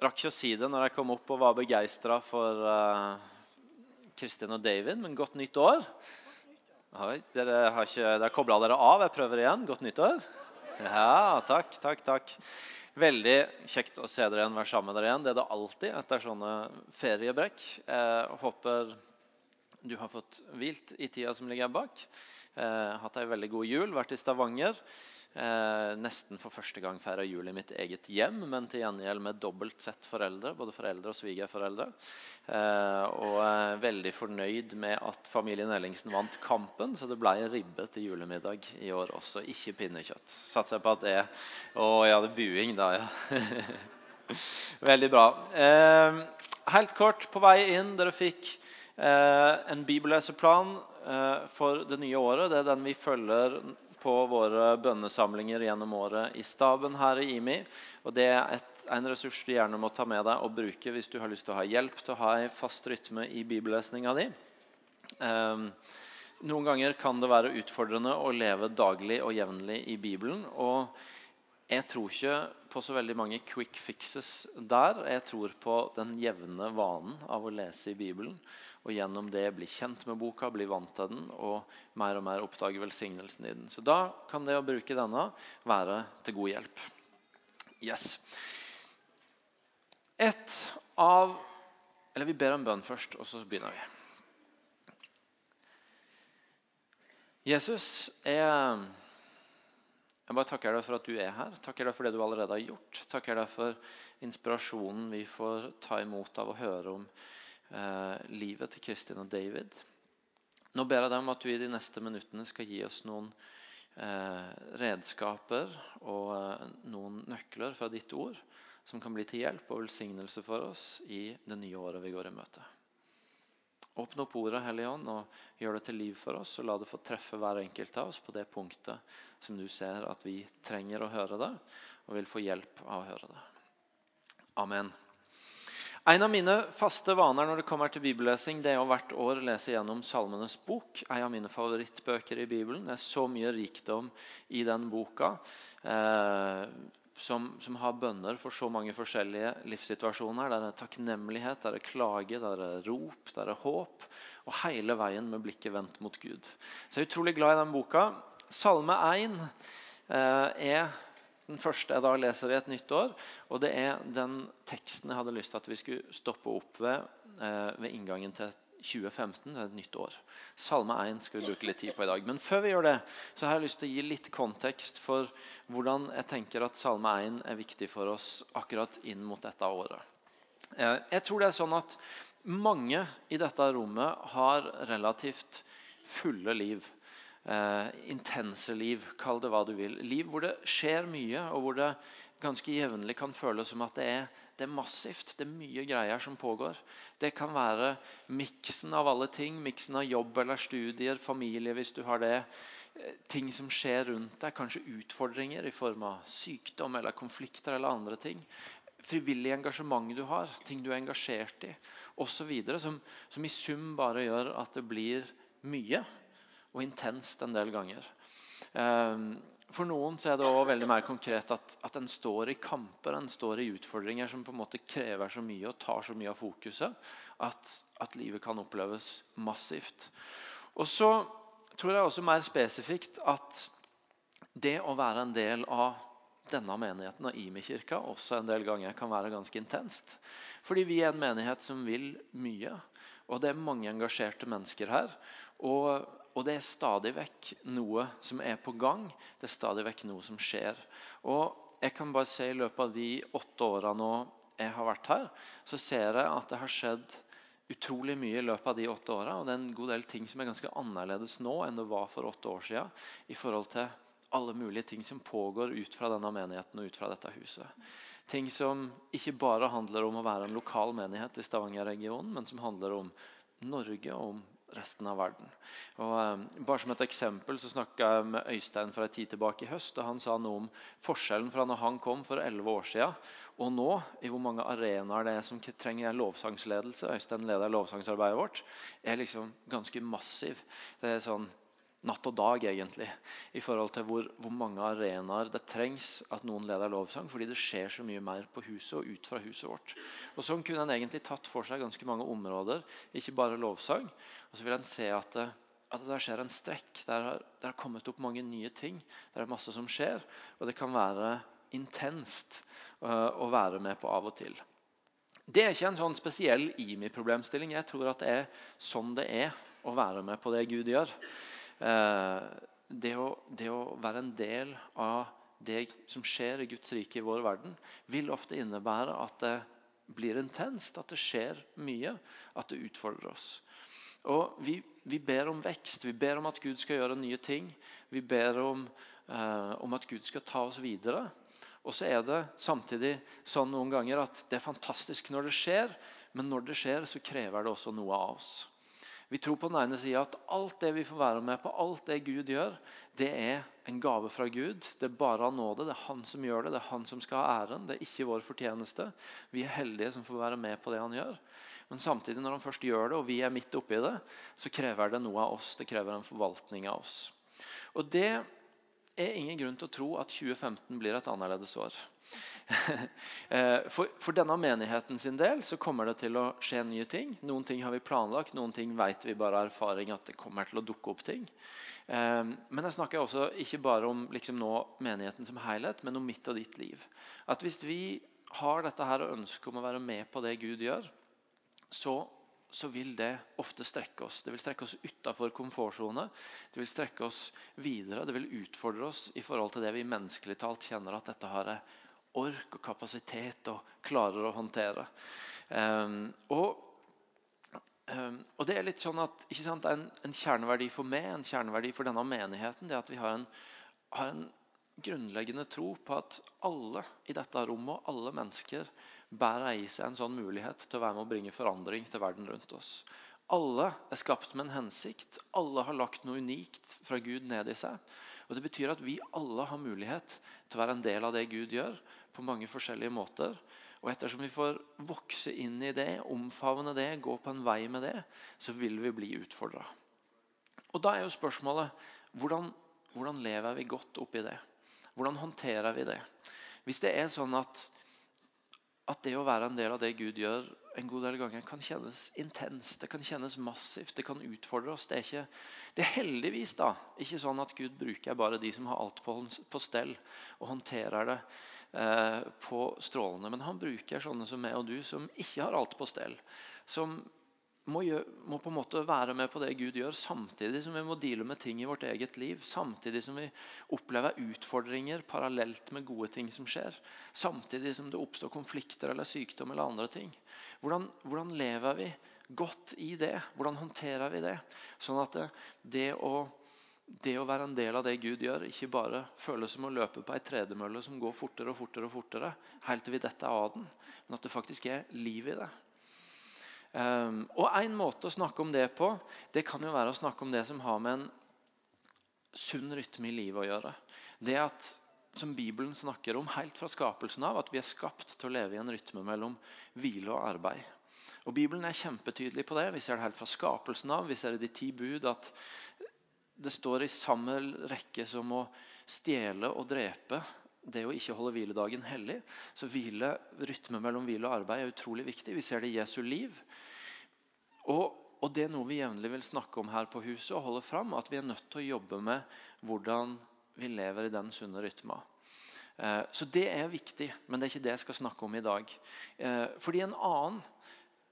rakk ikke å si det når jeg kom opp og var begeistra for uh, og David, men godt nytt år. Dere har ikke dere kobla dere av. Jeg prøver igjen. Godt nytt år. Ja, takk, takk, takk. Veldig kjekt å se dere igjen, være sammen med dere igjen. Det er det alltid etter sånne feriebrekk. Jeg håper du har fått hvilt i tida som ligger bak. Eh, hatt ei veldig god jul, vært i Stavanger. Eh, nesten for første gang feira jul i mitt eget hjem, men til gjengjeld med dobbelt sett foreldre. Både foreldre og svigerforeldre. Eh, og er veldig fornøyd med at familien Ellingsen vant kampen, så det ble ribbe til julemiddag i år også. Ikke pinnekjøtt. Satser jeg på at det Å det er buing, da, ja. veldig bra. Eh, helt kort på vei inn. Dere fikk eh, en bibelleseplan for det nye året. Det er den vi følger på våre bønnesamlinger gjennom året i staben her i IMI. Og Det er et, en ressurs du gjerne må ta med deg og bruke hvis du har lyst til å ha hjelp til å ha en fast rytme i bibellesninga di. Um, noen ganger kan det være utfordrende å leve daglig og jevnlig i Bibelen. og jeg tror ikke på så veldig mange quick fixes der. Jeg tror på den jevne vanen av å lese i Bibelen og gjennom det bli kjent med boka, bli vant til den og mer og mer oppdage velsignelsen i den. Så da kan det å bruke denne være til god hjelp. Yes. Et av Eller vi ber en bønn først, og så begynner vi. Jesus, jeg, jeg bare takker deg for at du er her. Takker deg for det du allerede har gjort. Takker deg for inspirasjonen vi får ta imot av å høre om eh, livet til Kristin og David. Nå ber jeg deg om at du i de neste minuttene skal gi oss noen eh, redskaper og eh, noen nøkler fra ditt ord som kan bli til hjelp og velsignelse for oss i det nye året vi går i møte. Åpne opp ordet, Hellige Ånd, og gjør det til liv for oss. Og la det få treffe hver enkelt av oss på det punktet som du ser at vi trenger å høre det, og vil få hjelp av å høre det. Amen. En av mine faste vaner når det kommer til bibellesing, det er å hvert år lese gjennom Salmenes bok. En av mine favorittbøker i Bibelen. Det er så mye rikdom i den boka. Eh, som, som, har bønner for så mange forskjellige livssituasjoner. Der er takknemlighet, der er klage, der er rop, der er håp. Og hele veien med blikket vendt mot Gud. Så jeg er utrolig glad i den boka. Salme 1 eh, er den første jeg da leser i et nytt år. Og det er den teksten jeg hadde lyst til at vi skulle stoppe opp ved eh, ved inngangen til 2015. Det er et nytt år. Salme 1 skal vi bruke litt tid på i dag. Men før vi gjør det, så har jeg lyst til å gi litt kontekst for hvordan jeg tenker at Salme 1 er viktig for oss akkurat inn mot dette året. Eh, jeg tror det er sånn at mange i dette rommet har relativt fulle liv eh, intense liv. Kall det hva du vil. Liv hvor det skjer mye, og hvor det ganske jevnlig kan føles som at det er, det er massivt. Det er mye greier som pågår. Det kan være miksen av alle ting. Miksen av jobb eller studier, familie hvis du har det. Eh, ting som skjer rundt deg. Kanskje utfordringer i form av sykdom eller konflikter eller andre ting. Frivillig engasjement du har, ting du er engasjert i osv. Som, som i sum bare gjør at det blir mye og intenst en del ganger. Ehm, for noen så er det også veldig mer konkret at, at en står i kamper en står i utfordringer som på en måte krever så mye og tar så mye av fokuset at, at livet kan oppleves massivt. Og så tror jeg også mer spesifikt at det å være en del av denne menigheten og IMI-kirka også en del ganger kan være ganske intenst. Fordi vi er en menighet som vil mye, og det er mange engasjerte mennesker her. Og og det er stadig vekk noe som er på gang. Det er stadig vekk noe som skjer. Og jeg kan bare se I løpet av de åtte åra jeg har vært her, så ser jeg at det har skjedd utrolig mye i løpet av de åtte åra. Og det er en god del ting som er ganske annerledes nå enn det var for åtte år siden. I forhold til alle mulige ting som pågår ut fra denne menigheten og ut fra dette huset. Ting som ikke bare handler om å være en lokal menighet i Stavanger-regionen, men som handler om Norge og om resten av verden. Og, um, bare som et eksempel så snakka jeg med Øystein for en tid tilbake i høst. og Han sa noe om forskjellen fra når han kom for elleve år siden, og nå, i hvor mange arenaer det er som trenger lovsangsledelse. Øystein leder lovsangsarbeidet vårt. er liksom ganske massiv. Det er sånn natt og dag, egentlig, i forhold til hvor, hvor, mange arenaer det trengs at noen leder lovsang, fordi det skjer så mye mer på huset og ut fra huset vårt. Og Sånn kunne en egentlig tatt for seg ganske mange områder, ikke bare lovsang. Og så vil en se at det, at det skjer en strekk. Der har, det har kommet opp mange nye ting. Det er masse som skjer, og det kan være intenst uh, å være med på av og til. Det er ikke en sånn spesiell IMI-problemstilling. Jeg tror at det er sånn det er å være med på det Gud gjør. Uh, det å, det å, være en del av det som skjer i Guds rike i vår verden, vil ofte innebære at det blir intenst, at det skjer mye, at det utfordrer oss. Og vi, vi, ber om vekst, vi ber om at Gud skal gjøre nye ting. Vi ber om, eh, om at Gud skal ta oss videre. Og så er det samtidig sånn noen ganger at det er fantastisk når det skjer, men når det skjer, så krever det også noe av oss. Vi tror på den ene sida at alt det vi får være med på, alt det Gud gjør, det er en gave fra Gud. Det er bare av nåde. Det er han som gjør det. Det er han som skal ha æren. Det er ikke vår fortjeneste. Vi er heldige som får være med på det han gjør. Men samtidig, når han først gjør det, og vi er midt oppi det, så krever det noe av oss. Det krever en forvaltning av oss. Og det er ingen grunn til å tro at 2015 blir et annerledes år. Eh, for, for, denne menigheten sin del så kommer det til å skje nye ting. Noen ting har vi planlagt, noen ting vet vi bare av erfaring at det kommer til å dukke opp ting. Eh, men jeg snakker også ikke bare om liksom nå menigheten som helhet, men om mitt og ditt liv. At Hvis vi har dette her og ønsker om å være med på det Gud gjør, så så vil det ofte strekke oss. Det vil strekke oss utafor komfortsone. Det vil strekke oss videre. Det vil utfordre oss i forhold til det vi menneskelig talt kjenner at dette har ork og kapasitet og klarer å håndtere. Um, og, um, og, det er litt sånn at sant, en, en, kjerneverdi for meg, en kjerneverdi for denne menigheten, det er at vi har en, har en grunnleggende tro på at alle i dette rommet, alle mennesker, bærer i seg en sånn mulighet til å være med å bringe forandring til verden rundt oss. Alle er skapt med en hensikt. Alle har lagt noe unikt fra Gud ned i seg. Og Det betyr at vi alle har mulighet til å være en del av det Gud gjør, på mange forskjellige måter. Og ettersom vi får vokse inn i det, omfavne det, gå på en vei med det, så vil vi bli utfordra. Og da er jo spørsmålet hvordan, hvordan lever vi godt oppi det? Hvordan håndterer vi det? Hvis det er sånn at at det å være en del av det Gud gjør, en god del ganger kan kjennes intenst, det kan kjennes massivt, det kan utfordre oss. Det er, ikke, det er heldigvis da, ikke sånn at Gud bruker bare de som har alt på, på stell, og håndterer det eh, på strålende. Men han bruker sånne som meg og du, som ikke har alt på stell. Som må, må, på en måte være med på det Gud gjør, samtidig som vi må deale med ting i vårt eget liv. Samtidig som vi opplever utfordringer parallelt med gode ting som skjer. Samtidig som det oppstår konflikter eller sykdom eller andre ting. Hvordan, hvordan lever vi godt i det? Hvordan håndterer vi det? Sånn at det, det, å, det å være en del av det Gud gjør, ikke bare føles som å løpe på ei tredemølle som går fortere og fortere, og fortere, helt til vi detter av den, men at det faktisk er liv i det. Um, og En måte å snakke om det på det kan jo være å snakke om det som har med en sunn rytme i livet å gjøre. Det at, som Bibelen snakker om helt fra skapelsen av, at vi er skapt til å leve i en rytme mellom hvile og arbeid. Og Bibelen er kjempetydelig på det. Vi ser det helt fra skapelsen av. Vi ser det i de ti bud at det står i samme rekke som å stjele og drepe det å ikke holde hviledagen hellig. Så hvile, rytme mellom hvile og arbeid er utrolig viktig. Vi ser det i Jesu liv. Og, og det er noe vi jevnlig vil snakke om her på huset og holde fram. At vi er nødt til å jobbe med hvordan vi lever i den sunne rytma. Eh, så det er viktig, men det er ikke det jeg skal snakke om i dag. Eh, fordi en annen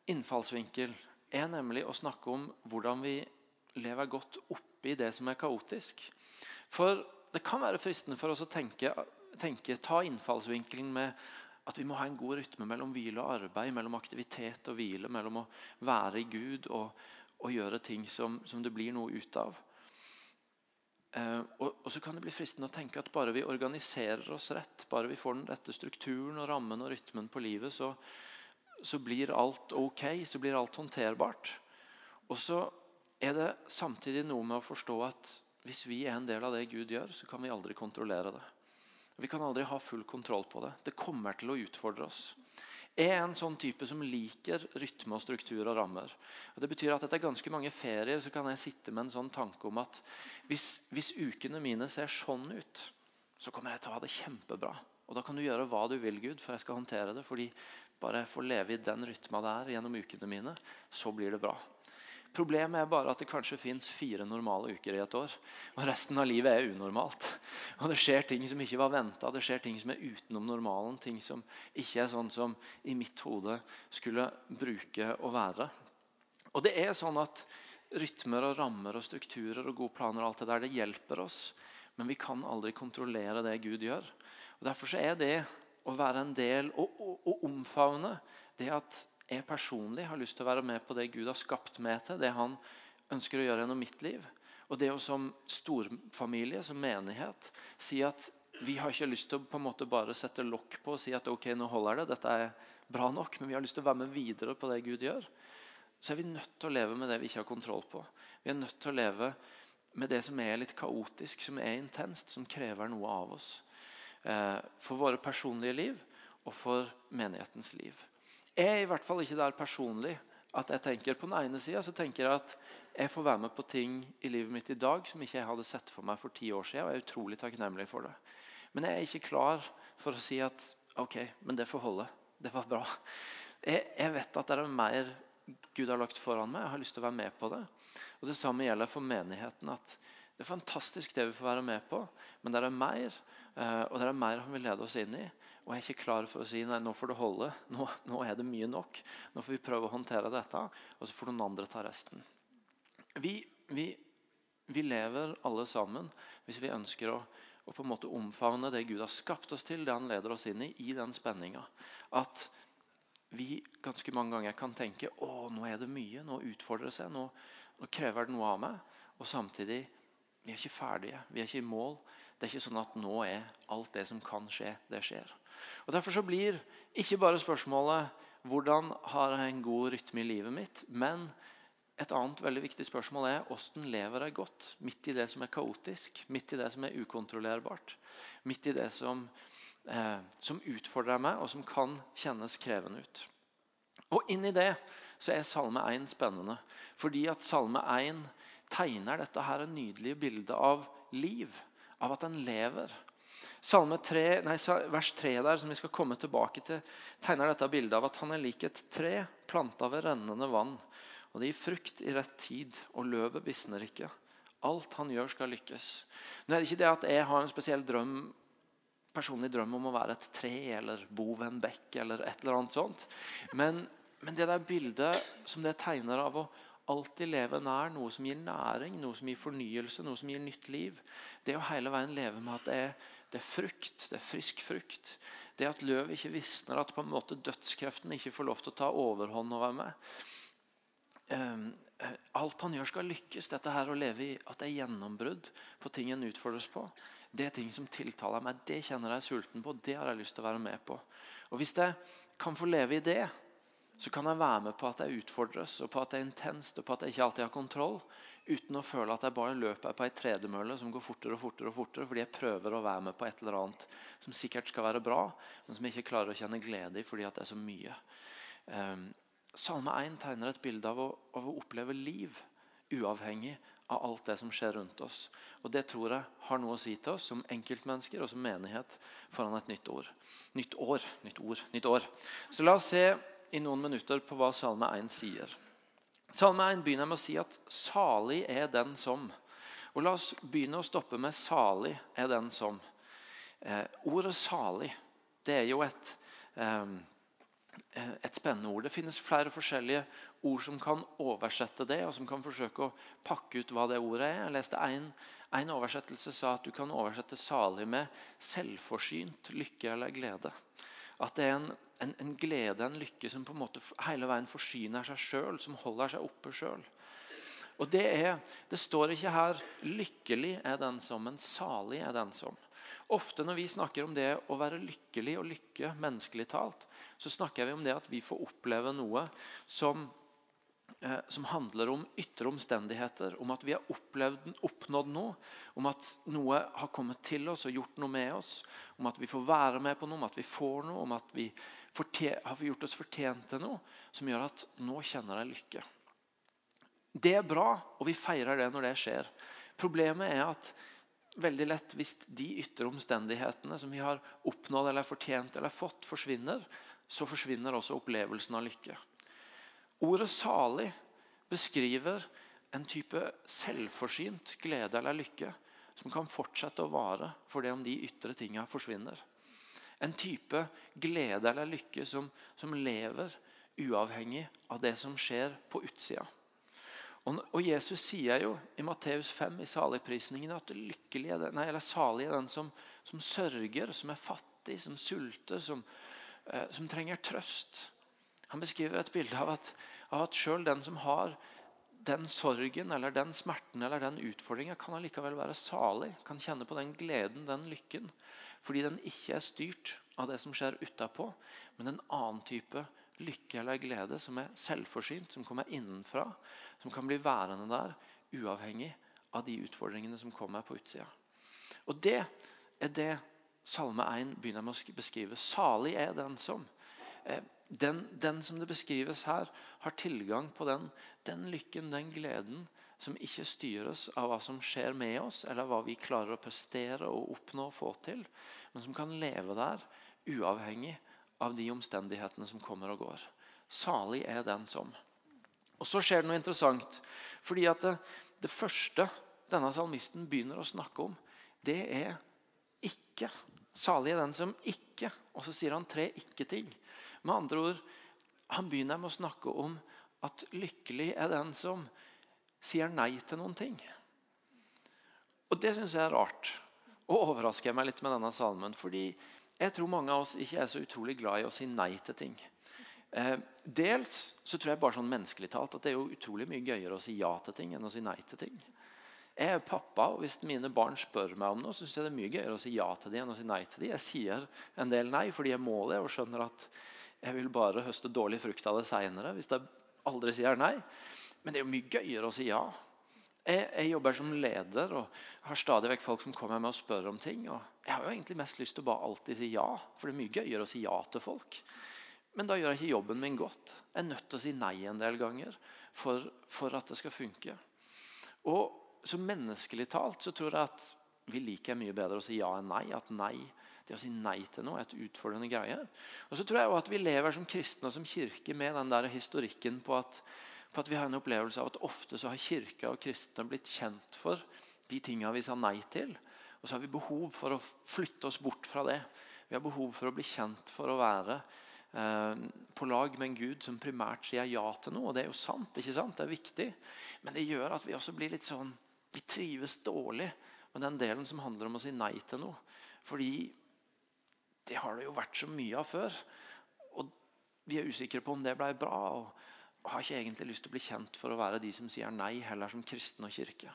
innfallsvinkel er nemlig å snakke om hvordan vi lever godt oppi det som er kaotisk. For det kan være fristende for oss å tenke tenke, ta innfallsvinkelen med at vi må ha en god rytme mellom hvile og arbeid, mellom aktivitet og hvile, mellom å være i Gud og, og gjøre ting som, som, det blir noe ut av. Eh, og, og, så kan det bli fristende å tenke at bare vi organiserer oss rett, bare vi får den rette strukturen og rammen og rytmen på livet, så, så blir alt ok, så blir alt håndterbart. Og så er det samtidig noe med å forstå at hvis vi er en del av det Gud gjør, så kan vi aldri kontrollere det. Vi kan aldri ha full kontroll på det. Det kommer til å utfordre oss. Jeg er en sånn type som liker rytme og struktur og rammer. Og det betyr at Etter ganske mange ferier så kan jeg sitte med en sånn tanke om at hvis, hvis ukene mine ser sånn ut, så kommer jeg til å ha det kjempebra. Og Da kan du gjøre hva du vil, Gud, for jeg skal håndtere det. fordi bare jeg får leve i den rytma det er gjennom ukene mine, så blir det bra. Problemet er bare at det kanskje fins fire normale uker i et år. Og resten av livet er unormalt. Og Det skjer ting som ikke var venta. Det skjer ting som er utenom normalen. Ting som ikke er sånn som i mitt hode skulle bruke å være. Og det er sånn at Rytmer og rammer og strukturer og gode planer og alt det der, det hjelper oss. Men vi kan aldri kontrollere det Gud gjør. Og Derfor er det å være en del og, og, og omfavne det at jeg personlig har lyst til å være med på det Gud har skapt meg til, det han ønsker å gjøre gjennom mitt liv. Og det å som storfamilie, som menighet, si at vi har ikke lyst til å på en måte bare sette lokk på og si at ok, nå holder det, dette er bra nok, men vi har lyst til å være med videre på det Gud gjør. Så er vi nødt til å leve med det vi ikke har kontroll på. Vi er nødt til å leve med det som er litt kaotisk, som er intenst, som krever noe av oss. Eh, for våre personlige liv og for menighetens liv. Jeg er i hvert fall ikke der personlig at jeg tenker på den ene sida tenker jeg at jeg får være med på ting i livet mitt i dag som ikke jeg hadde sett for meg for ti år siden. Og jeg er utrolig takknemlig for det. Men jeg er ikke klar for å si at ok, men det får holde. Det var bra. Jeg, jeg vet at det er mer Gud har lagt foran meg. Jeg har lyst til å være med på det. Og Det samme gjelder for menigheten. at Det er fantastisk det vi får være med på, men det er mer. Eh, og det er mer han vil lede oss inn i. Og er ikke klar for å si nei, nå får det holde. Nå, nå, er det mye nok. Nå får vi prøve å håndtere dette, og så får noen andre ta resten. Vi, vi, vi lever alle sammen hvis vi ønsker å, å, på en måte omfavne det Gud har skapt oss til, det han leder oss inn i, i den spenninga. At vi ganske mange ganger kan tenke å, nå er det mye, nå utfordrer det seg, nå, nå krever det noe av meg. Og samtidig vi er ikke ferdige, vi er ikke i mål. Det er ikke sånn at nå er alt det som kan skje, det skjer. Og Derfor så blir ikke bare spørsmålet hvordan har jeg en god rytme i livet mitt, men et annet veldig viktig spørsmål er hvordan lever jeg godt midt i det som er kaotisk, midt i det som er ukontrollerbart, midt i det som, eh, som utfordrer meg, og som kan kjennes krevende ut. Og inni det så er Salme 1 spennende, fordi at Salme 1 tegner dette her en nydelig bilde av liv, av at han lever. Salme 3, nei, vers 3 der, som vi skal komme tilbake til, tegner dette bildet av at han er lik et tre planta ved rennende vann. Og Det gir frukt i rett tid, og løvet visner ikke. Alt han gjør, skal lykkes. Nå er det ikke det at jeg har en spesiell drøm personlig drøm om å være et tre eller bo ved en bekk eller et eller annet sånt. Men, men det der bildet som det tegner av å alltid leve nær noe som gir næring, noe som gir fornyelse, noe som gir nytt liv, det å hele veien leve med at det er det er frukt, det er frisk frukt. Det at løv ikke visner, at på en måte dødskreften ikke får lov til å ta overhånd over meg. Eh, alt han gjør, skal lykkes. Dette her å leve i at det er gjennombrudd på ting en utfordres på. Det er ting som tiltaler meg. Det kjenner jeg sulten på. Det har jeg lyst til å være med på. Og Hvis jeg kan få leve i det, så kan jeg være med på at jeg utfordres, og på at det er intenst, og på at jeg ikke alltid har kontroll uten å føle at jeg bare løper på ei tredemølle som går fortere og fortere, og fortere, fordi jeg prøver å være med på et eller annet som sikkert skal være bra, men som jeg ikke klarer å kjenne glede i fordi det er så mye. Um, Salme 1 tegner et bilde av å, av å, oppleve liv uavhengig av alt det som skjer rundt oss. Og Det tror jeg har noe å si til oss som enkeltmennesker og som menighet foran et nytt år. Nytt år, nytt ord, nytt år. Så la oss se i noen minutter på hva Salme 1 sier. Salme 1 begynner med å si at 'salig er den som'. Og La oss begynne å stoppe med 'salig er den som'. Eh, ordet 'salig' det er jo et, eh, et spennende ord. Det finnes flere forskjellige ord som kan oversette det, og som kan forsøke å pakke ut hva det ordet er. Jeg leste en, en oversettelse sa at du kan oversette 'salig' med 'selvforsynt lykke eller glede'. At det er en, en, en, glede, en lykke, som på en måte hele veien forsyner seg sjøl, som holder seg oppe sjøl. Og det, er, det står ikke her 'lykkelig er den som', men 'salig er den som'. Ofte når vi snakker om det å være lykkelig og lykke, menneskelig talt, så snakker vi om det at vi får oppleve noe som som handler om ytre omstendigheter, om at vi har opplevd, oppnådd noe, om at noe har kommet til oss og gjort noe med oss, om at vi får være med på noe, om at vi får noe, om at vi har gjort oss fortjent til noe som gjør at nå kjenner jeg lykke. Det er bra, og vi feirer det når det skjer. Problemet er at veldig lett hvis de ytre omstendighetene som vi har oppnådd eller fortjent eller fått, forsvinner, så forsvinner også opplevelsen av lykke. Ordet 'salig' beskriver en type selvforsynt glede eller lykke som kan fortsette å vare for det om de ytre tingene forsvinner. En type glede eller lykke som, som lever uavhengig av det som skjer på utsida. Og, og Jesus sier jo i Matteus 5 i saligprisningen at lykkelig er den, nei, eller salig er den som, som, sørger, som er fattig, som sulter, som, eh, som trenger trøst. Han beskriver et bilde av at, av at sjøl den som har den sorgen eller den smerten eller den utfordringa, kan allikevel være salig. Kan kjenne på den gleden, den lykken. Fordi den ikke er styrt av det som skjer utapå, men en annen type lykke eller glede som er selvforsynt, som kommer innenfra, som kan bli værende der uavhengig av de utfordringene som kommer på utsida. Og Det er det Salme 1 begynner med å beskrive. Salig er den som. Eh, den, den, som det beskrives her, har tilgang på den, den lykken, den gleden, som ikke styres av hva som skjer med oss, eller hva vi klarer å prestere og oppnå og få til, men som kan leve der uavhengig av de omstendighetene som kommer og går. Salig er den som. Og Så skjer det noe interessant. fordi at det, det første denne salmisten begynner å snakke om, det er ikke. Salig er den som ikke. Og så sier han tre ikke-ting. Med andre ord, Han begynner med å snakke om at lykkelig er den som sier nei til noen ting. Og Det syns jeg er rart. Og overrasker meg litt med denne salmen. fordi jeg tror mange av oss ikke er så utrolig glad i å si nei til ting. Eh, dels så tror jeg bare sånn menneskelig talt at det er jo utrolig mye gøyere å si ja til ting enn å si nei til ting. Jeg er pappa, og Hvis mine barn spør meg om noe, så synes jeg det er mye gøyere å si ja til dem enn å si nei til dem. Jeg sier en del nei fordi jeg må det og skjønner at jeg vil bare høste dårlig frukt av det seinere hvis jeg aldri sier nei. Men det er jo mye gøyere å si ja. Jeg, jeg, jobber som leder og har stadig vekk folk som kommer med og spør om ting. og Jeg har jo egentlig mest lyst til å bare alltid si ja, for det er mye gøyere å si ja til folk. Men da gjør jeg ikke jobben min godt. Jeg er nødt til å si nei en del ganger for, for at det skal funke. Og så Menneskelig talt så tror jeg at vi liker mye bedre å si ja enn nei. At nei, det å si nei til noe er et utfordrende greie. Og så tror jeg også at vi lever som kristne og som kirke med den der historikken på at på at vi har en opplevelse av at ofte så har kirka og kristne blitt kjent for de tingene vi sa nei til. Og så har vi behov for å flytte oss bort fra det. Vi har behov for å bli kjent for å være eh, på lag med en Gud som primært sier ja til noe. Og det er jo sant, ikke sant? det er viktig. Men det gjør at vi også blir litt sånn Vi trives dårlig med den delen som handler om å si nei til noe. Fordi det har det jo vært så mye av før. Og vi er usikre på om det ble bra. og har ikke egentlig lyst til å bli kjent for å være de som sier nei, heller som kristen og kirke.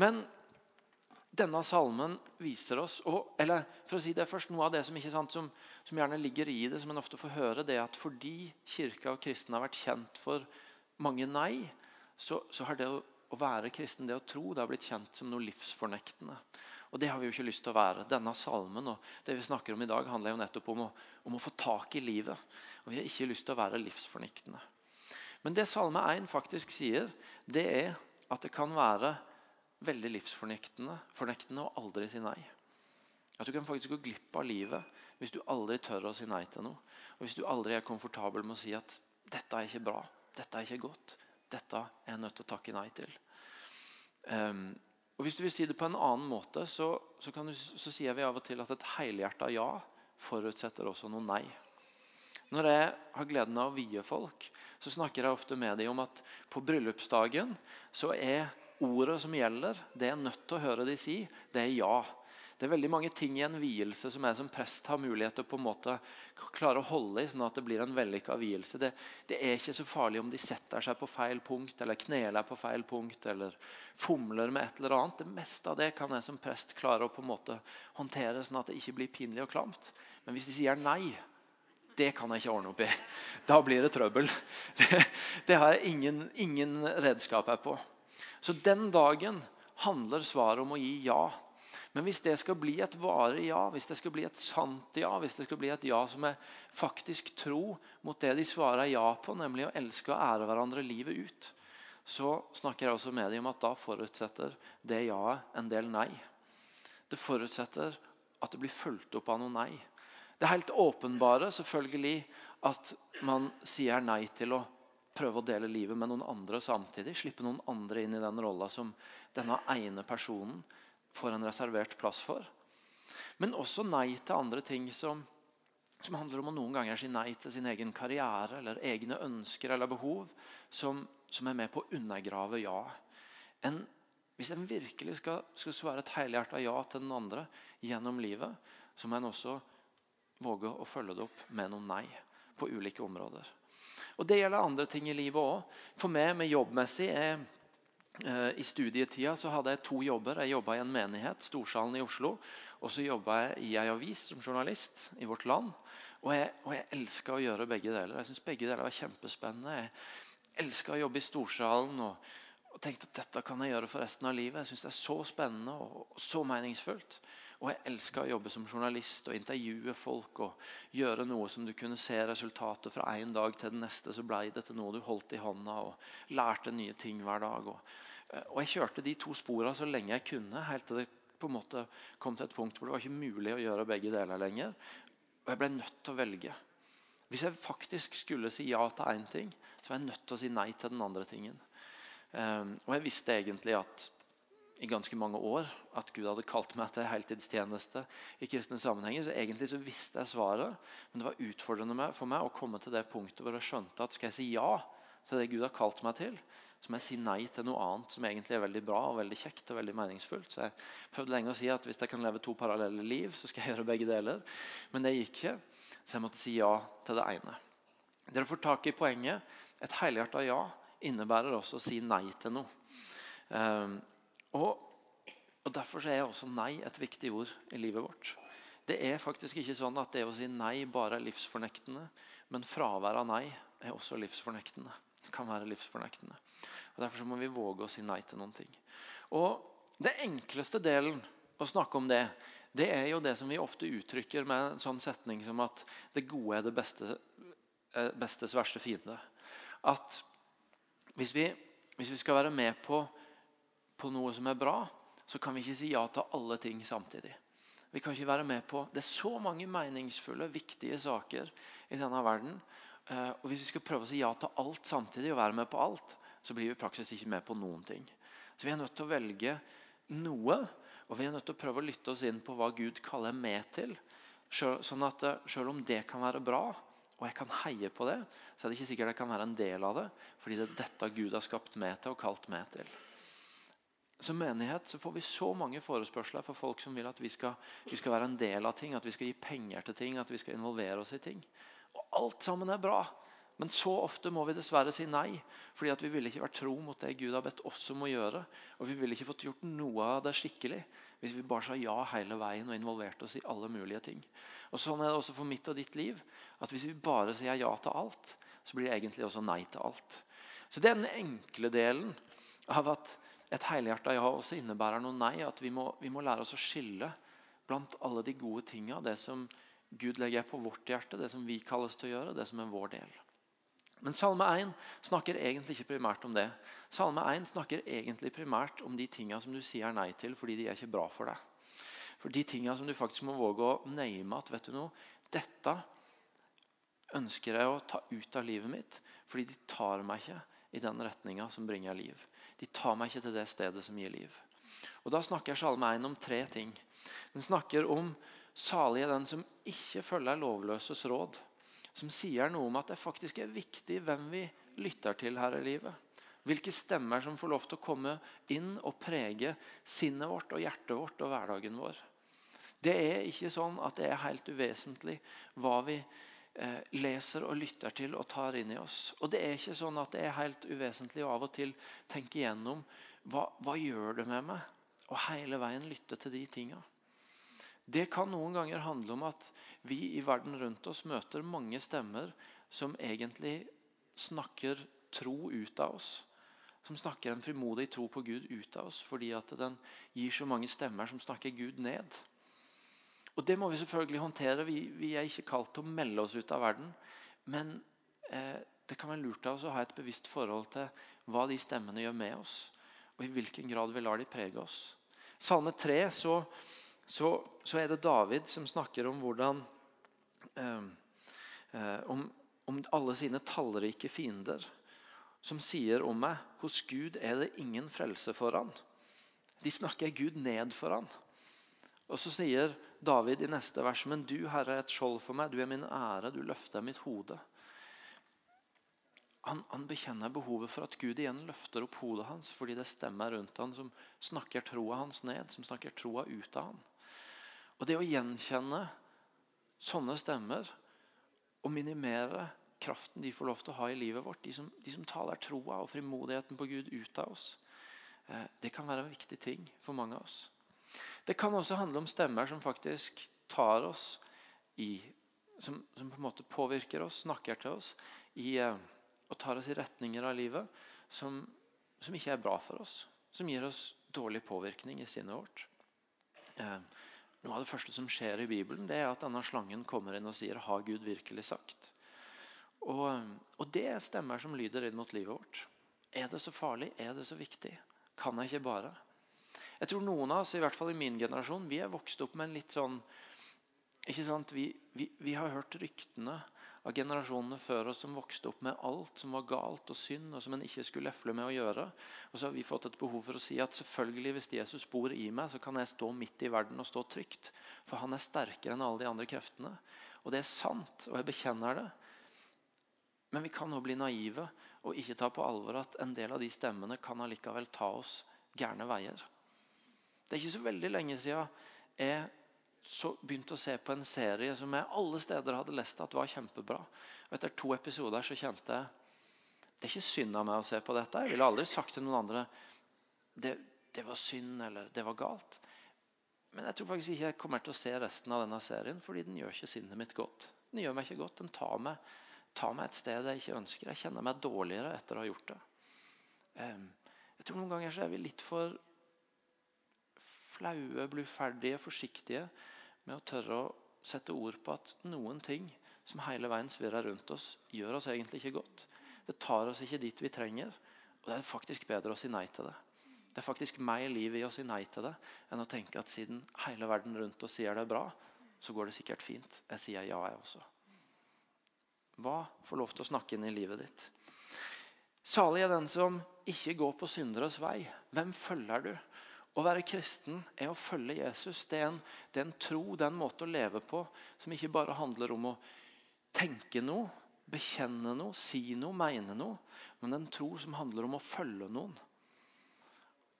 Men denne salmen viser oss og, eller for å si det først, Noe av det som, sant, som, som, gjerne ligger i det, som en ofte får høre, det er at fordi kirka og kristne har vært kjent for mange nei, så, så har det å, å, være kristen, det å tro, det har blitt kjent som noe livsfornektende. Og Det har vi jo ikke lyst til å være. Denne salmen og det vi snakker om i dag, handler jo nettopp om å, om å få tak i livet. Og Vi har ikke lyst til å være livsforniktende. Men det Salme 1 faktisk sier, det er at det kan være veldig livsfornektende fornektende å aldri si nei. At du kan faktisk gå glipp av livet hvis du aldri tør å si nei til noe. Og hvis du aldri er komfortabel med å si at 'dette er ikke bra', 'dette er ikke godt', 'dette er jeg nødt til å takke nei til'. Um, og Hvis du vil si det på en annen måte, så, så, du, så sier vi av og til at et helhjerta ja forutsetter også noe nei. Når jeg har gleden av å vie folk, så snakker jeg ofte med dem om at på bryllupsdagen så er ordet som gjelder, det jeg er nødt til å høre de si, det er ja. Det er veldig mange ting i en vielse som jeg som prest har mulighet til å på en måte klare å holde i, sånn at det blir en vellykka vielse. Det, det, er ikke så farlig om de setter seg på feil punkt, eller kneler på feil punkt, eller fomler med et eller annet. Det meste av det kan jeg som prest klare å på en måte håndtere, sånn at det ikke blir pinlig og klamt. Men hvis de sier nei, det kan jeg ikke ordne opp i. Da blir det trøbbel. Det, det har jeg ingen, ingen redskap her på. Så den dagen handler svaret om å gi ja. Men hvis det skal bli et varig ja, hvis det skal bli et sant ja, hvis det skal bli et ja som er faktisk tro mot det de svarer ja på, nemlig å elske og ære hverandre livet ut, så snakker jeg også med dem om at da forutsetter det ja-et en del nei. Det forutsetter at det blir fulgt opp av noe nei. Det er helt åpenbare selvfølgelig at man sier nei til å prøve å dele livet med noen andre samtidig. Slippe noen andre inn i den rolla som denne ene personen får en reservert plass for. Men også nei til andre ting som, som handler om å noen ganger si nei til sin egen karriere eller egne ønsker eller behov, som, som er med på å undergrave ja. En, hvis en virkelig skal, skal svare et helhjerta ja til den andre gjennom livet, så må en også våge å følge det opp med noen nei på ulike områder. Og Det gjelder andre ting i livet òg. For meg med jobbmessig er I studietida så hadde jeg to jobber. Jeg jobba i en menighet, Storsalen i Oslo. Og så jobba jeg i ei avis som journalist i Vårt Land. Og jeg, og jeg elska å gjøre begge deler. Jeg synes begge deler var kjempespennende. Jeg elska å jobbe i Storsalen og, og, tenkte at dette kan jeg gjøre for resten av livet. Jeg synes det er så spennende og, og så meningsfullt. Og jeg elska å jobbe som journalist og intervjue folk og gjøre noe som du kunne se resultatet fra en dag til den neste. Så ble det til noe du holdt i hånda og lærte nye ting hver dag. Og, eh, og Jeg kjørte de to sporene så lenge jeg kunne, helt til det på en måte kom til et punkt hvor det var ikke mulig å gjøre begge deler lenger. Og jeg ble nødt til å velge. Hvis jeg faktisk skulle si ja til én ting, så var jeg nødt til å si nei til den andre tingen. Um, og jeg visste egentlig at i ganske mange år at Gud hadde kalt meg til heltidstjeneste i kristne sammenhenger. Så egentlig så visste jeg svaret, men det var utfordrende for meg å komme til det punktet hvor jeg skjønte at skal jeg si ja til det Gud har kalt meg til, så må jeg si nei til noe annet som egentlig er veldig bra og veldig kjekt og veldig meningsfullt. Så jeg prøvde lenge å si at hvis jeg kan leve to parallelle liv, så skal jeg gjøre begge deler. Men det gikk ikke, så jeg måtte si ja til det ene. Dere får tak i poenget. Et helhjerta ja innebærer også å si nei til noe. Um, og, og Derfor er også nei et viktig ord i livet vårt. Det er faktisk ikke sånn at det å si nei bare er livsfornektende, men fravær av nei er også livsfornektende. Det kan være livsfornektende. Og Derfor må vi våge å si nei til noen ting. Og Det enkleste delen å snakke om det, det er jo det som vi ofte uttrykker med en sånn setning som at det gode er det beste, eh, bestes verste fiende. At hvis vi, hvis vi skal være med på på noe som er bra, så kan vi ikke si ja til alle ting samtidig. Vi kan ikke være med på Det er så mange meningsfulle, viktige saker i denne verden. Eh, og Hvis vi skal prøve å si ja til alt samtidig, og være med på alt, så blir vi i praksis ikke med på noen ting. Så Vi er nødt til å velge noe, og vi er nødt til å prøve å lytte oss inn på hva Gud kaller med til. Sånn at eh, Selv om det kan være bra, og jeg kan heie på det, så er det ikke sikkert jeg kan være en del av det, fordi det er dette Gud har skapt meg til og kalt meg til. Som menighet så får vi så mange forespørsler for folk som vil at vi skal, vi skal, være en del av ting, at vi skal gi penger til ting, at vi skal involvere oss i ting. Og Alt sammen er bra, men så ofte må vi dessverre si nei. fordi at vi ville ikke vært tro mot det Gud har bedt oss om å gjøre. Og vi ville ikke fått gjort noe av det skikkelig hvis vi bare sa ja hele veien og involverte oss i alle mulige ting. Og Sånn er det også for mitt og ditt liv. at Hvis vi bare sier ja til alt, så blir det egentlig også nei til alt. Så det er den enkle delen av at et helhjerta ja også innebærer noe nei. At vi må, vi må, lære oss å skille blant alle de gode tinga. Det som Gud legger på vårt hjerte, det som vi kalles til å gjøre, det som er vår del. Men Salme 1 snakker egentlig ikke primært om det. Salme 1 snakker egentlig primært om de tinga som du sier nei til fordi de er ikke bra for deg. For de tinga som du faktisk må våge å name at vet du noe, dette ønsker jeg å ta ut av livet mitt fordi de tar meg ikke i den retninga som bringer liv. De tar meg ikke til det stedet som gir liv. Og Da snakker Salme 1 om tre ting. Den snakker om salige den som ikke følger lovløses råd. Som sier noe om at det faktisk er viktig hvem vi lytter til her i livet. Hvilke stemmer som får lov til å komme inn og prege sinnet vårt og hjertet vårt og hverdagen vår. Det er ikke sånn at det er helt uvesentlig hva vi Eh, leser og lytter til og tar inn i oss. Og Det er ikke sånn at det er helt uvesentlig å av og til tenke igjennom hva, hva gjør det med meg, og hele veien lytte til de tinga. Det kan noen ganger handle om at vi i verden rundt oss møter mange stemmer som egentlig snakker tro ut av oss. som snakker en frimodig tro på Gud ut av oss fordi at den gir så mange stemmer som snakker Gud ned. Og Det må vi selvfølgelig håndtere. Vi, vi er ikke kalt til å melde oss ut av verden. Men eh, det kan være lurt av oss å ha et bevisst forhold til hva de stemmene gjør med oss, og i hvilken grad vi lar de prege oss. Salme 3 så, så, så er det David som snakker om hvordan eh, eh, om, om alle sine tallrike fiender som sier om meg hos Gud er det ingen frelse for han. De snakker Gud ned for han. Og Så sier David i neste vers, men du, Herre, er et skjold for meg. Du er min ære, du løfter mitt hode. Han, han, bekjenner behovet for at Gud igjen løfter opp hodet hans fordi det stemmer rundt han som snakker troa hans ned, som snakker troa ut av han. Og Det å gjenkjenne sånne stemmer og minimere kraften de får lov til å ha i livet vårt, de som, de som taler troa og frimodigheten på Gud ut av oss, eh, det kan være en viktig ting for mange av oss. Det kan også handle om stemmer som faktisk tar oss i som, som på en måte påvirker oss, snakker til oss i, eh, og tar oss i retninger av livet som, som, ikke er bra for oss. Som gir oss dårlig påvirkning i sinnet vårt. Eh, noe av det første som skjer i Bibelen, det er at denne slangen kommer inn og sier 'Har Gud virkelig sagt?' Og, og, det er stemmer som lyder inn mot livet vårt. Er det så farlig? Er det så viktig? Kan jeg ikke bare? Jeg tror noen av oss, i hvert fall i min generasjon, vi er vokst opp med en litt sånn ikke sant? Vi, vi, vi har hørt ryktene av generasjonene før oss som vokste opp med alt som var galt og synd, og som en ikke skulle lefle med å gjøre. Og så har vi fått et behov for å si at selvfølgelig hvis Jesus bor i meg, så kan jeg stå midt i verden og stå trygt. For han er sterkere enn alle de andre kreftene. Og det er sant, og jeg bekjenner det. Men vi kan også bli naive og ikke ta på alvor at en del av de stemmene kan allikevel ta oss gærne veier. Det er ikke så veldig lenge siden jeg så begynte å se på en serie som jeg alle steder hadde lest at var kjempebra. Og Etter to episoder så kjente jeg det er ikke synd av meg å se på dette. Jeg ville aldri sagt til noen andre det, det var synd eller det var galt. Men jeg tror faktisk ikke jeg kommer til å se resten av denne serien, fordi den gjør ikke sinnet mitt godt. Den gjør meg ikke godt, den tar meg tar meg et sted jeg ikke ønsker. Jeg kjenner meg dårligere etter å ha gjort det. Jeg tror Noen ganger så er vi litt for flaue, bluferdige, forsiktige med å tørre å sette ord på at noen ting som hele veien svirrer rundt oss, gjør oss egentlig ikke godt. Det tar oss ikke dit vi trenger. Og det er faktisk bedre å si nei til det. Det er faktisk mer liv i å si nei til det enn å tenke at siden hele verden rundt oss sier det er bra, så går det sikkert fint. Jeg sier ja, jeg også. Hva får lov til å snakke inn i livet ditt? Salig er den som ikke går på synderes vei. Hvem følger du? Å være kristen er å følge Jesus. Det er, en, det er en tro, det er en måte å leve på som ikke bare handler om å tenke noe, bekjenne noe, si noe, mene noe. Men en tro som handler om å følge noen.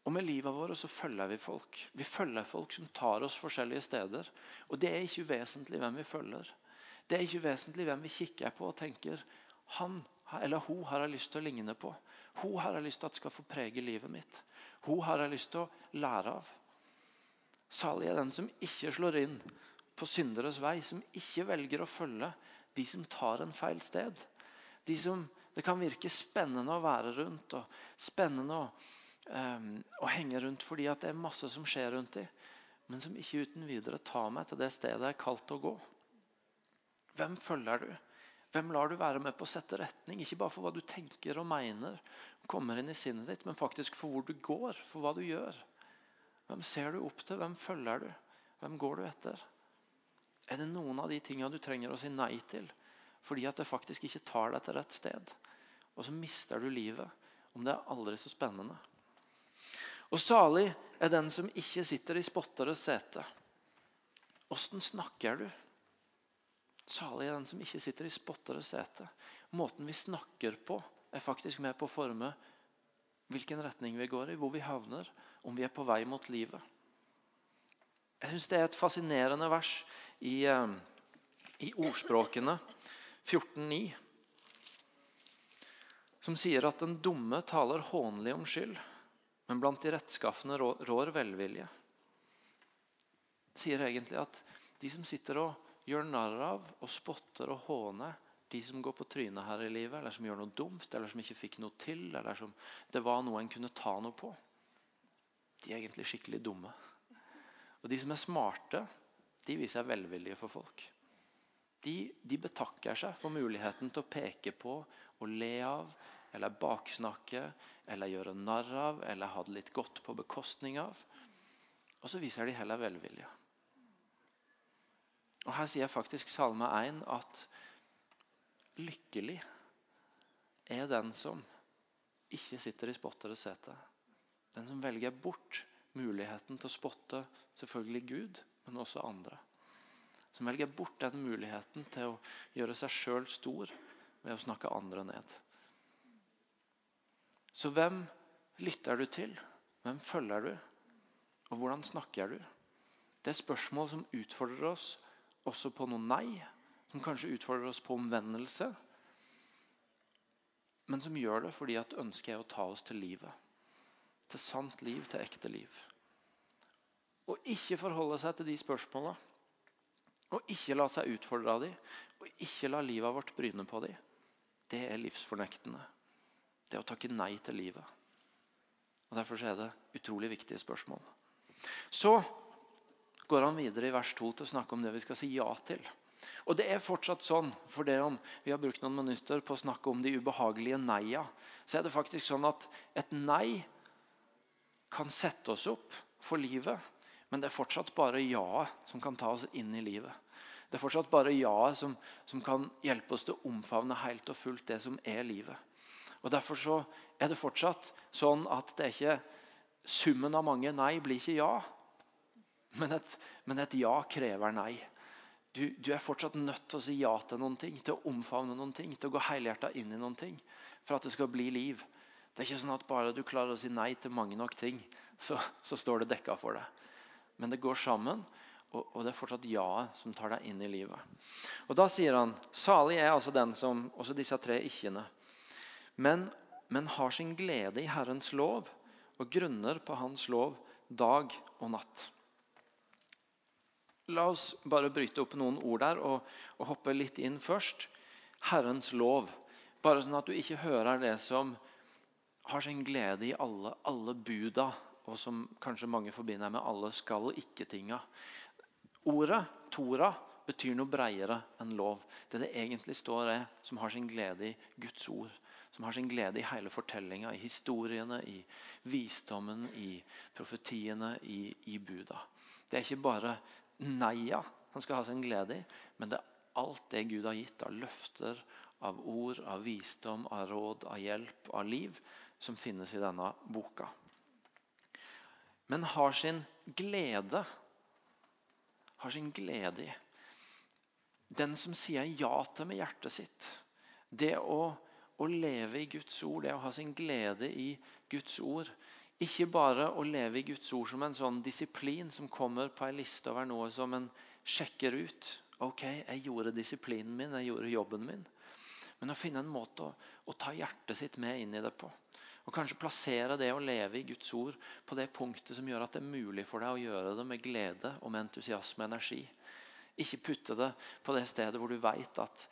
Og Med livet vårt så følger vi folk. Vi følger folk som tar oss forskjellige steder. Og Det er ikke uvesentlig hvem vi følger. Det er ikke uvesentlig hvem vi kikker på og tenker han eller hun har jeg lyst til å ligne på. Hun har jeg lyst til at skal få prege livet mitt. Hun har jeg lyst til å lære av. Salig er den som ikke slår inn på synderes vei, som ikke velger å følge de som tar en feil sted. De som det kan virke spennende å være rundt og spennende å, um, å henge rundt fordi det er masse som skjer rundt dem, men som ikke uten videre tar meg til det stedet jeg er kalt å gå. Hvem følger du? Hvem lar du være med på å sette retning? Ikke bare for hva du tenker og mener, kommer inn i sinnet ditt, men faktisk for hvor du går, for hva du gjør. Hvem ser du opp til? Hvem følger du? Hvem går du etter? Er det noen av de tingene du trenger å si nei til fordi at det faktisk ikke tar deg til rett sted? Og så mister du livet om det er aldri så spennende. Og salig er den som ikke sitter i spotteres sete. Åssen snakker du? Salig er den som ikke sitter i spottere sete. Måten vi snakker på, er faktisk med på å forme hvilken retning vi går i, hvor vi havner, om vi er på vei mot livet. Jeg syns det er et fascinerende vers i, eh, i ordspråkene 14.9, som sier at den dumme taler hånlig om skyld, men blant de rettskaffende rår velvilje. Det sier egentlig at de som sitter og gjør narr av og spotter og håner De som går på trynet her i livet, eller som gjør noe dumt, eller som ikke fikk noe til, eller som det var noe en kunne ta noe på, de er egentlig skikkelig dumme. Og de som er smarte, de viser seg velvillige for folk. De, de, betakker seg for muligheten til å peke på og le av, eller baksnakke, eller gjøre narr av, eller ha det litt godt på bekostning av. Og så viser de heller velvilje. Og Her sier faktisk Salme 1 at lykkelig er den som ikke sitter i spotteres sete. Den som velger bort muligheten til å spotte selvfølgelig Gud, men også andre. Som velger bort den muligheten til å gjøre seg sjøl stor ved å snakke andre ned. Så hvem lytter du til? Hvem følger du? Og hvordan snakker du? Det er spørsmål som utfordrer oss også på noe nei. Som kanskje utfordrer oss på omvendelse. Men som gjør det fordi at ønsket er å ta oss til livet. Til sant liv, til ekte liv. Å ikke forholde seg til de spørsmåla, og ikke la seg utfordre av de. og ikke la livet vårt bryne på de. det er livsfornektende. Det er å takke nei til livet. Og Derfor er det utrolig viktige spørsmål. Så går han videre i vers 2 til å snakke om det vi skal si ja til. Og det er fortsatt sånn, for det om vi har brukt noen minutter på å snakke om de ubehagelige nei-a, så er det faktisk sånn at et nei kan sette oss opp for livet, men det er fortsatt bare ja som kan ta oss inn i livet. Det er fortsatt bare ja som, som kan hjelpe oss til å omfavne helt og fullt det som er livet. Og Derfor så er det fortsatt sånn at det er ikke summen av mange nei blir ikke ja. Men et, men et ja krever nei. Du, du, er fortsatt nødt til å si ja til noen ting, til å omfavne noen ting, til å gå helhjerta inn i noen ting for at det skal bli liv. Det er ikke sånn at bare du klarer å si nei til mange nok ting, så, så står det dekka for deg. Men det går sammen, og, og det er fortsatt ja-et som tar deg inn i livet. Og Da sier han salig er altså den som Også disse tre ikke-ene. Men, men har sin glede i Herrens lov og grunner på Hans lov dag og natt. La oss bare bryte opp noen ord der og, og hoppe litt inn først. Herrens lov. Bare sånn at du ikke hører det som har sin glede i alle, alle buda, og som kanskje mange forbinder med alle skal ikke-tinga. Ordet Tora betyr noe breiere enn lov. Det det egentlig står, er som har sin glede i Guds ord. Som har sin glede i hele fortellinga, i historiene, i visdommen, i profetiene, i, i buda. Det er ikke bare neia han skal ha sin glede i, men det er alt det Gud har gitt av løfter, av ord, av visdom, av råd, av hjelp, av liv, som finnes i denne boka. Men har sin glede har sin glede i. Den som sier ja til med hjertet sitt. Det å, å leve i Guds ord, det å ha sin glede i Guds ord, ikke bare å leve i Guds ord som en sånn disiplin som kommer på en liste over noe som en sjekker ut. Ok, jeg gjorde disiplinen min, jeg gjorde jobben min. Men å finne en måte å, å ta hjertet sitt med inn i det på. Og kanskje plassere det å leve i Guds ord på det punktet som gjør at det er mulig for deg å gjøre det med glede og med entusiasme og energi. Ikke putte det på det stedet hvor du vet at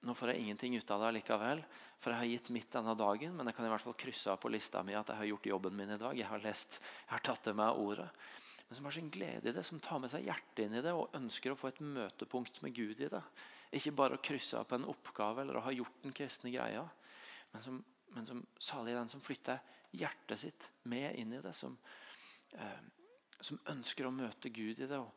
nå får jeg ingenting ut av det likevel, for jeg har gitt mitt denne dagen, men jeg kan i hvert fall krysse av på lista mi at jeg har gjort jobben min i dag. Jeg har lest, jeg har tatt til meg ordet. Men som har sin glede i det, som tar med seg hjertet inn i det og ønsker å få et møtepunkt med Gud i det. Ikke bare å krysse av på en oppgave eller å ha gjort den kristne greia, men som, men som salig den som flytter hjertet sitt med inn i det. Som, eh, som ønsker å møte Gud i det og,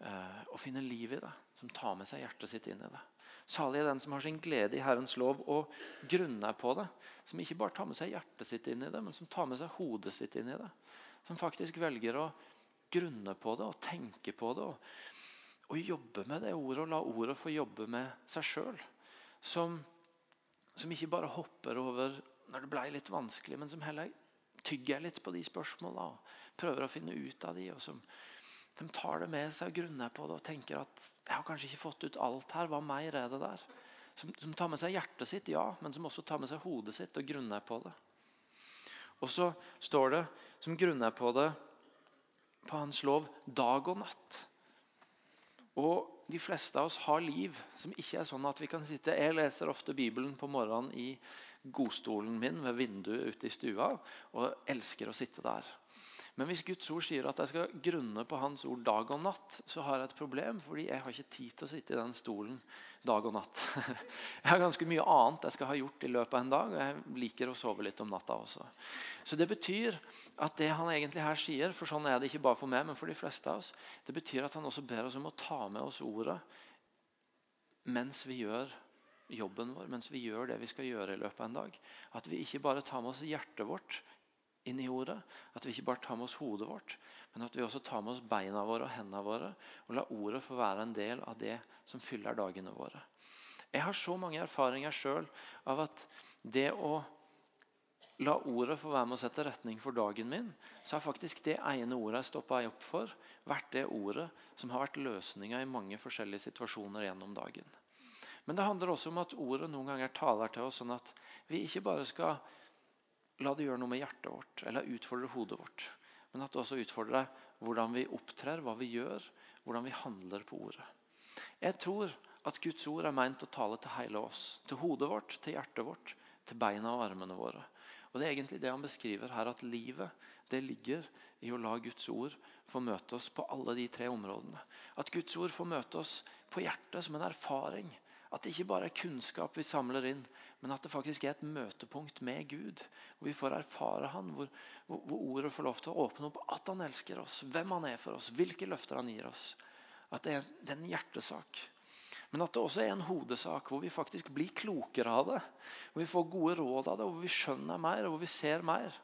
eh, og finne liv i det. Som tar med seg hjertet sitt inn i det. Salig er den som har sin glede i Herrens lov og grunner på det. Som ikke bare tar med seg hjertet sitt inn i det, men som tar med seg hodet sitt inn i det. Som faktisk velger å grunne på det og tenke på det. Og, og jobbe med det ordet og la ordet få jobbe med seg sjøl. Som, som, ikke bare hopper over når det ble litt vanskelig, men som heller tygger litt på de spørsmåla og prøver å finne ut av de, og som de tar det med seg og grunner på det og tenker at jeg har kanskje ikke fått ut alt her. Hva mer er det der? Som, som, tar med seg hjertet sitt, ja, men som også tar med seg hodet sitt og grunner på det. Og så står det som grunner på det på hans lov dag og natt. Og de fleste av oss har liv som ikke er sånn at vi kan sitte Jeg leser ofte Bibelen på morgenen i godstolen min ved vinduet ute i stua og elsker å sitte der. Men hvis Guds ord sier at jeg skal grunne på Hans ord dag og natt, så har jeg et problem, fordi jeg har ikke tid til å sitte i den stolen dag og natt. Jeg har ganske mye annet jeg skal ha gjort i løpet av en dag, og jeg liker å sove litt om natta også. Så det betyr at det han egentlig her sier, for sånn er det ikke bare for meg, men for de fleste av oss, det betyr at han også ber oss om å ta med oss ordet mens vi gjør jobben vår, mens vi gjør det vi skal gjøre i løpet av en dag. At vi ikke bare tar med oss hjertet vårt inn i ordet. At vi ikke bare tar med oss hodet vårt, men at vi også tar med oss beina våre og hendene våre. Og lar ordet få være en del av det som fyller dagene våre. Jeg har så mange erfaringer sjøl av at det å la ordet få være med å sette retning for dagen min, så har faktisk det ene ordet jeg stoppa opp for, vært det ordet som har vært løsninga i mange forskjellige situasjoner gjennom dagen. Men det handler også om at ordet noen ganger taler til oss sånn at vi ikke bare skal la det gjøre noe med hjertet vårt eller utfordre hodet vårt. Men at det også utfordrer hvordan vi opptrer, hva vi gjør, hvordan vi handler på ordet. Jeg tror at Guds ord er meint å tale til hele oss. Til hodet vårt, til hjertet vårt, til beina og armene våre. Og Det er egentlig det han beskriver her, at livet det ligger i å la Guds ord få møte oss på alle de tre områdene. At Guds ord får møte oss på hjertet som en erfaring. At det ikke bare er kunnskap vi samler inn, men at det faktisk er et møtepunkt med Gud. Hvor vi får erfare han, hvor, hvor, ordet får lov til å åpne opp at han elsker oss, hvem han er for oss, hvilke løfter han gir oss. At det er, det er en hjertesak. Men at det også er en hodesak hvor vi faktisk blir klokere av det. Hvor vi får gode råd av det, hvor vi skjønner mer og hvor vi ser mer.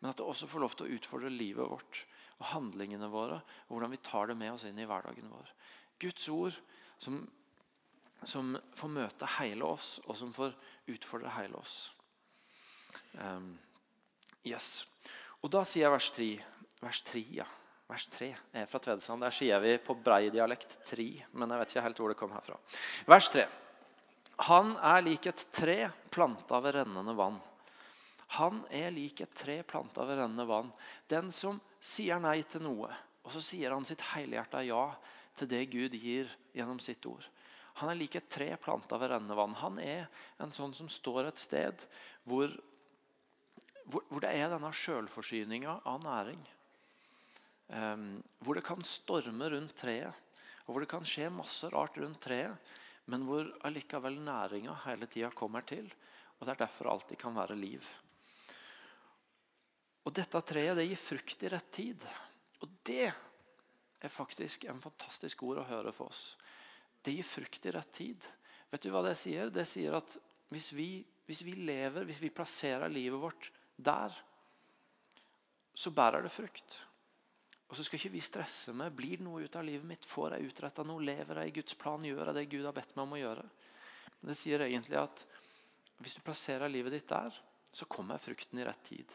Men at det også får lov til å utfordre livet vårt og handlingene våre. Og hvordan vi tar det med oss inn i hverdagen vår. Guds ord som som får møte hele oss, og som får utfordre hele oss. Um, yes. Og da sier jeg vers 3. Vers 3, ja. Vers 3 er fra Tvedestrand. Der sier vi på brei dialekt 3, men jeg vet ikke helt hvor det kom herfra. Vers 3. Han er lik et tre planta ved rennende vann. Han er lik et tre planta ved rennende vann. Den som sier nei til noe, og så sier han sitt helhjerta ja til det Gud gir gjennom sitt ord. Han er lik et tre planta ved rennende vann. Han er en sånn som står et sted hvor, hvor, hvor det er denne sjølforsyninga av næring. Um, hvor det kan storme rundt treet, og hvor det kan skje masse rart rundt treet. Men hvor allikevel næringa hele tida kommer til. Og Det er derfor alltid kan være liv. Og Dette treet det gir frukt i rett tid. Og det er faktisk en fantastisk ord å høre for oss. Det gir frukt i rett tid. Vet du hva Det sier? Det sier at hvis vi, hvis vi lever, hvis vi plasserer livet vårt der, så bærer det frukt. Og så skal ikke vi stresse med blir det noe ut av livet mitt. Får jeg utretta noe? Lever jeg i Guds plan? Gjør jeg det Gud har bedt meg om å gjøre? Men det sier egentlig at hvis du plasserer livet ditt der, så kommer frukten i rett tid.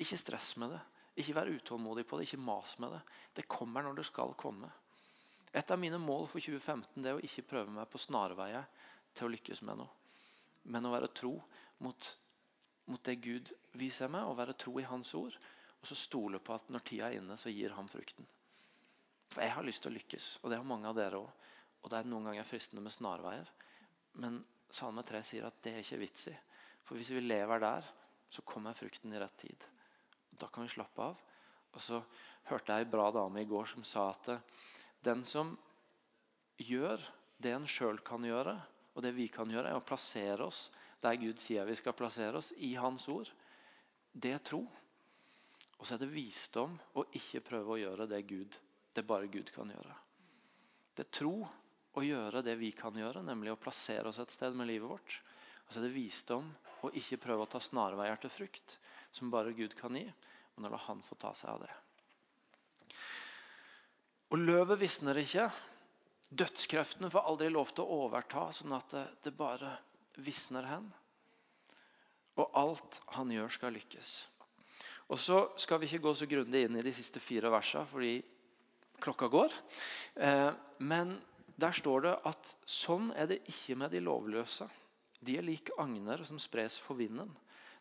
Ikke stress med det. Ikke vær utålmodig på det. Ikke mas med det. Det kommer når det skal komme. Et av mine mål for 2015 det er å ikke prøve meg på snarveier til å lykkes med noe. Men å være tro mot, mot det Gud viser meg, og være tro i Hans ord. Og så stole på at når tida er inne, så gir han frukten. For jeg har lyst til å lykkes, og det har mange av dere òg. Og det er noen ganger fristende med snarveier. Men Salme 3 sier at det er ikke vits i. For hvis vi lever der, så kommer frukten i rett tid. Da kan vi slappe av. Og så hørte jeg ei bra dame i går som sa at den som gjør det en sjøl kan gjøre, og det vi kan gjøre, er å plassere oss der Gud sier vi skal plassere oss, i Hans ord. Det er tro. Og så er det visdom å ikke prøve å gjøre det Gud, det bare Gud kan gjøre. Det er tro å gjøre det vi kan gjøre, nemlig å plassere oss et sted med livet vårt. Og så er det visdom å ikke prøve å ta snarveier til frukt, som bare Gud kan gi. Men la Han få ta seg av det. Og løvet visner ikke. Dødskreftene får aldri lov til å overta, sånn at det, det bare visner hen. Og alt han gjør, skal lykkes. Og Så skal vi ikke gå så grundig inn i de siste fire versene, fordi klokka går. Eh, men der står det at sånn er det ikke med de lovløse. De er lik agner som spres for vinden.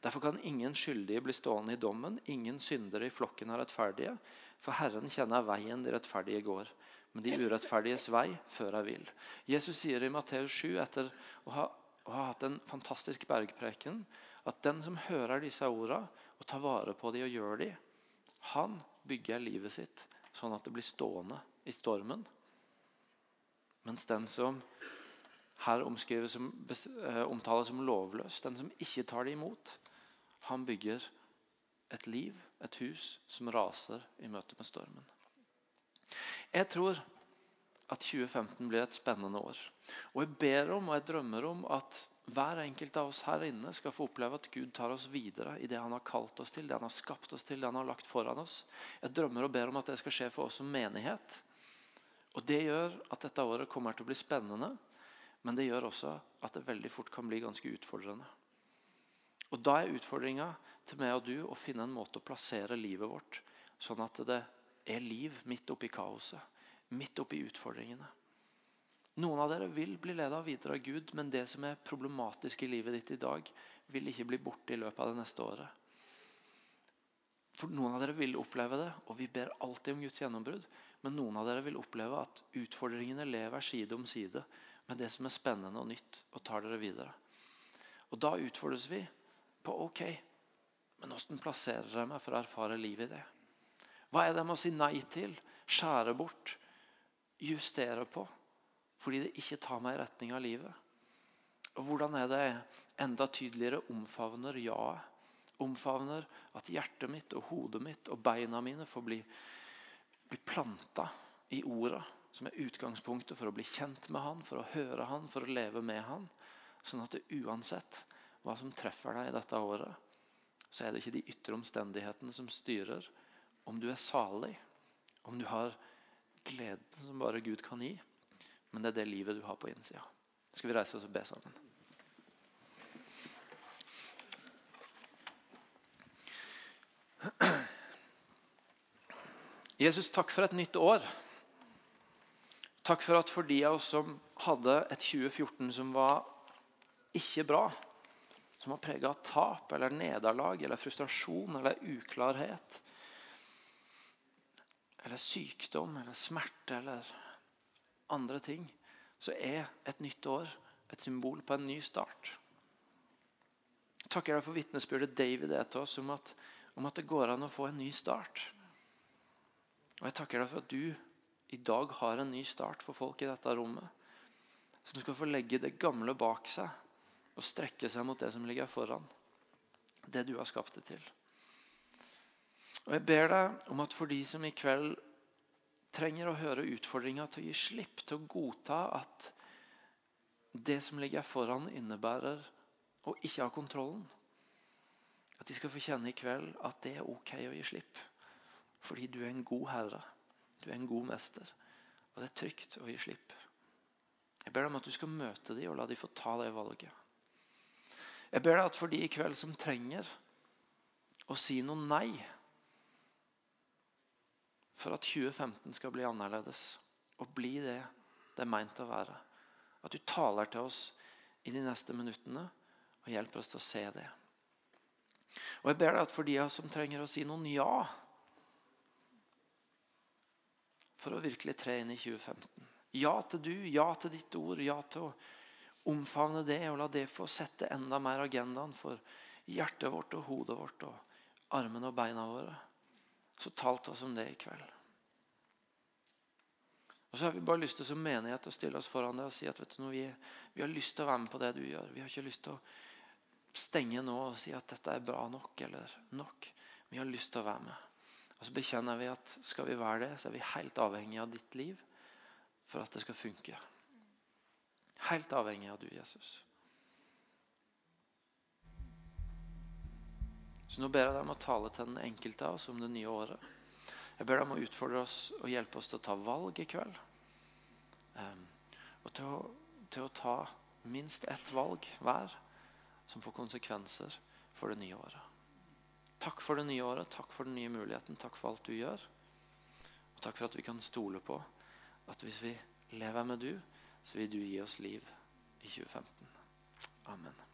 Derfor kan ingen skyldige bli stående i dommen, ingen syndere i flokken er rettferdige. For Herren kjenner veien de rettferdige går, men de urettferdiges vei fører jeg vil. Jesus sier i Matteus 7, etter å ha, å ha hatt en fantastisk bergpreken, at den som hører disse ordene og tar vare på dem og gjør dem, han bygger livet sitt sånn at det blir stående i stormen. Mens den som her som, eh, omtales som lovløs, den som ikke tar det imot, han bygger et liv, et hus, som raser i møte med stormen. Jeg tror at 2015 blir et spennende år. Og Jeg ber om og jeg drømmer om at hver enkelt av oss her inne skal få oppleve at Gud tar oss videre i det han har kalt oss til, det han har skapt oss til, det han har lagt foran oss. Jeg drømmer og ber om at det skal skje for oss som menighet. Og Det gjør at dette året kommer til å bli spennende, men det gjør også at det veldig fort kan bli ganske utfordrende. Og Da er utfordringa til meg og du å finne en måte å plassere livet vårt sånn at det er liv midt oppi kaoset, midt oppi utfordringene. Noen av dere vil bli ledet videre av Gud, men det som er problematisk i livet ditt i dag, vil ikke bli borte i løpet av det neste året. For Noen av dere vil oppleve det, og vi ber alltid om Guds gjennombrudd. Men noen av dere vil oppleve at utfordringene lever side om side med det som er spennende og nytt, og tar dere videre. Og Da utfordres vi på ok, men hvordan plasserer jeg meg for å erfare livet i det? Hva er det jeg må si nei til, skjære bort, justere på? fordi det ikke tar meg i retning av livet? Og Hvordan er det enda tydeligere omfavner ja? Omfavner at hjertet mitt og hodet mitt og beina mine får bli, bli planta i orda, som er utgangspunktet for å bli kjent med Han, for å høre Han, for å leve med Han. Sånn at det uansett hva som treffer deg i dette året, så er det ikke de ytre omstendighetene som styrer om du er salig, om du har gleden som bare Gud kan gi. Men det er det livet du har på innsida. Skal vi reise oss og be sammen? Jesus, takk for et nytt år. Takk for at for de av oss som hadde et 2014 som var ikke bra, som var prega av tap eller nederlag eller frustrasjon eller uklarhet eller sykdom eller smerte eller andre ting, så er et nytt år et symbol på en ny start. Takker deg for vitnesbyrdet David er til oss om at, om at det går an å få en ny start. Og Jeg takker deg for at du i dag har en ny start for folk i dette rommet. Som skal få legge det gamle bak seg og strekke seg mot det som ligger foran. Det du har skapt det til. Og Jeg ber deg om at for de som i kveld trenger å høre utfordringa til å gi slipp, til å godta at det som ligger foran, innebærer å ikke ha kontrollen. At de skal få kjenne i kveld at det er ok å gi slipp. Fordi du er en god herre. Du er en god mester. Og det er trygt å gi slipp. Jeg ber deg om at du skal møte dem og la dem få ta det valget. Jeg ber deg at for de i kveld som trenger å si noe nei for at 2015 skal bli annerledes og bli det det er meint å være. At du taler til oss i de neste minuttene og hjelper oss til å se det. Og Jeg ber deg at for de som trenger å si noen ja for å virkelig tre inn i 2015 Ja til du, ja til ditt ord, ja til å omfavne det og la det få sette enda mer agendaen for hjertet vårt og hodet vårt og armene og beina våre så talte oss om det i kveld. Og så har vi bare lyst til som menighet å stille oss foran det og si at vet du, vi, vi, har lyst til å være med på det du gjør. Vi har ikke lyst til å stenge nå og si at dette er bra nok eller nok. Vi har lyst til å være med. Og så bekjenner vi at skal vi være det, så er vi helt avhengig av ditt liv for at det skal funke. Helt avhengig av du, Jesus. Så nå ber jeg deg om å tale til den enkelte av oss om det nye året. Jeg ber deg om å utfordre oss og hjelpe oss til å ta valg i kveld. Um, og til å, til å, ta minst ett valg hver som får konsekvenser for det nye året. Takk for det nye året, takk for den nye muligheten, takk for alt du gjør. Og takk for at vi kan stole på at hvis vi lever med du, så vil du gi oss liv i 2015. Amen.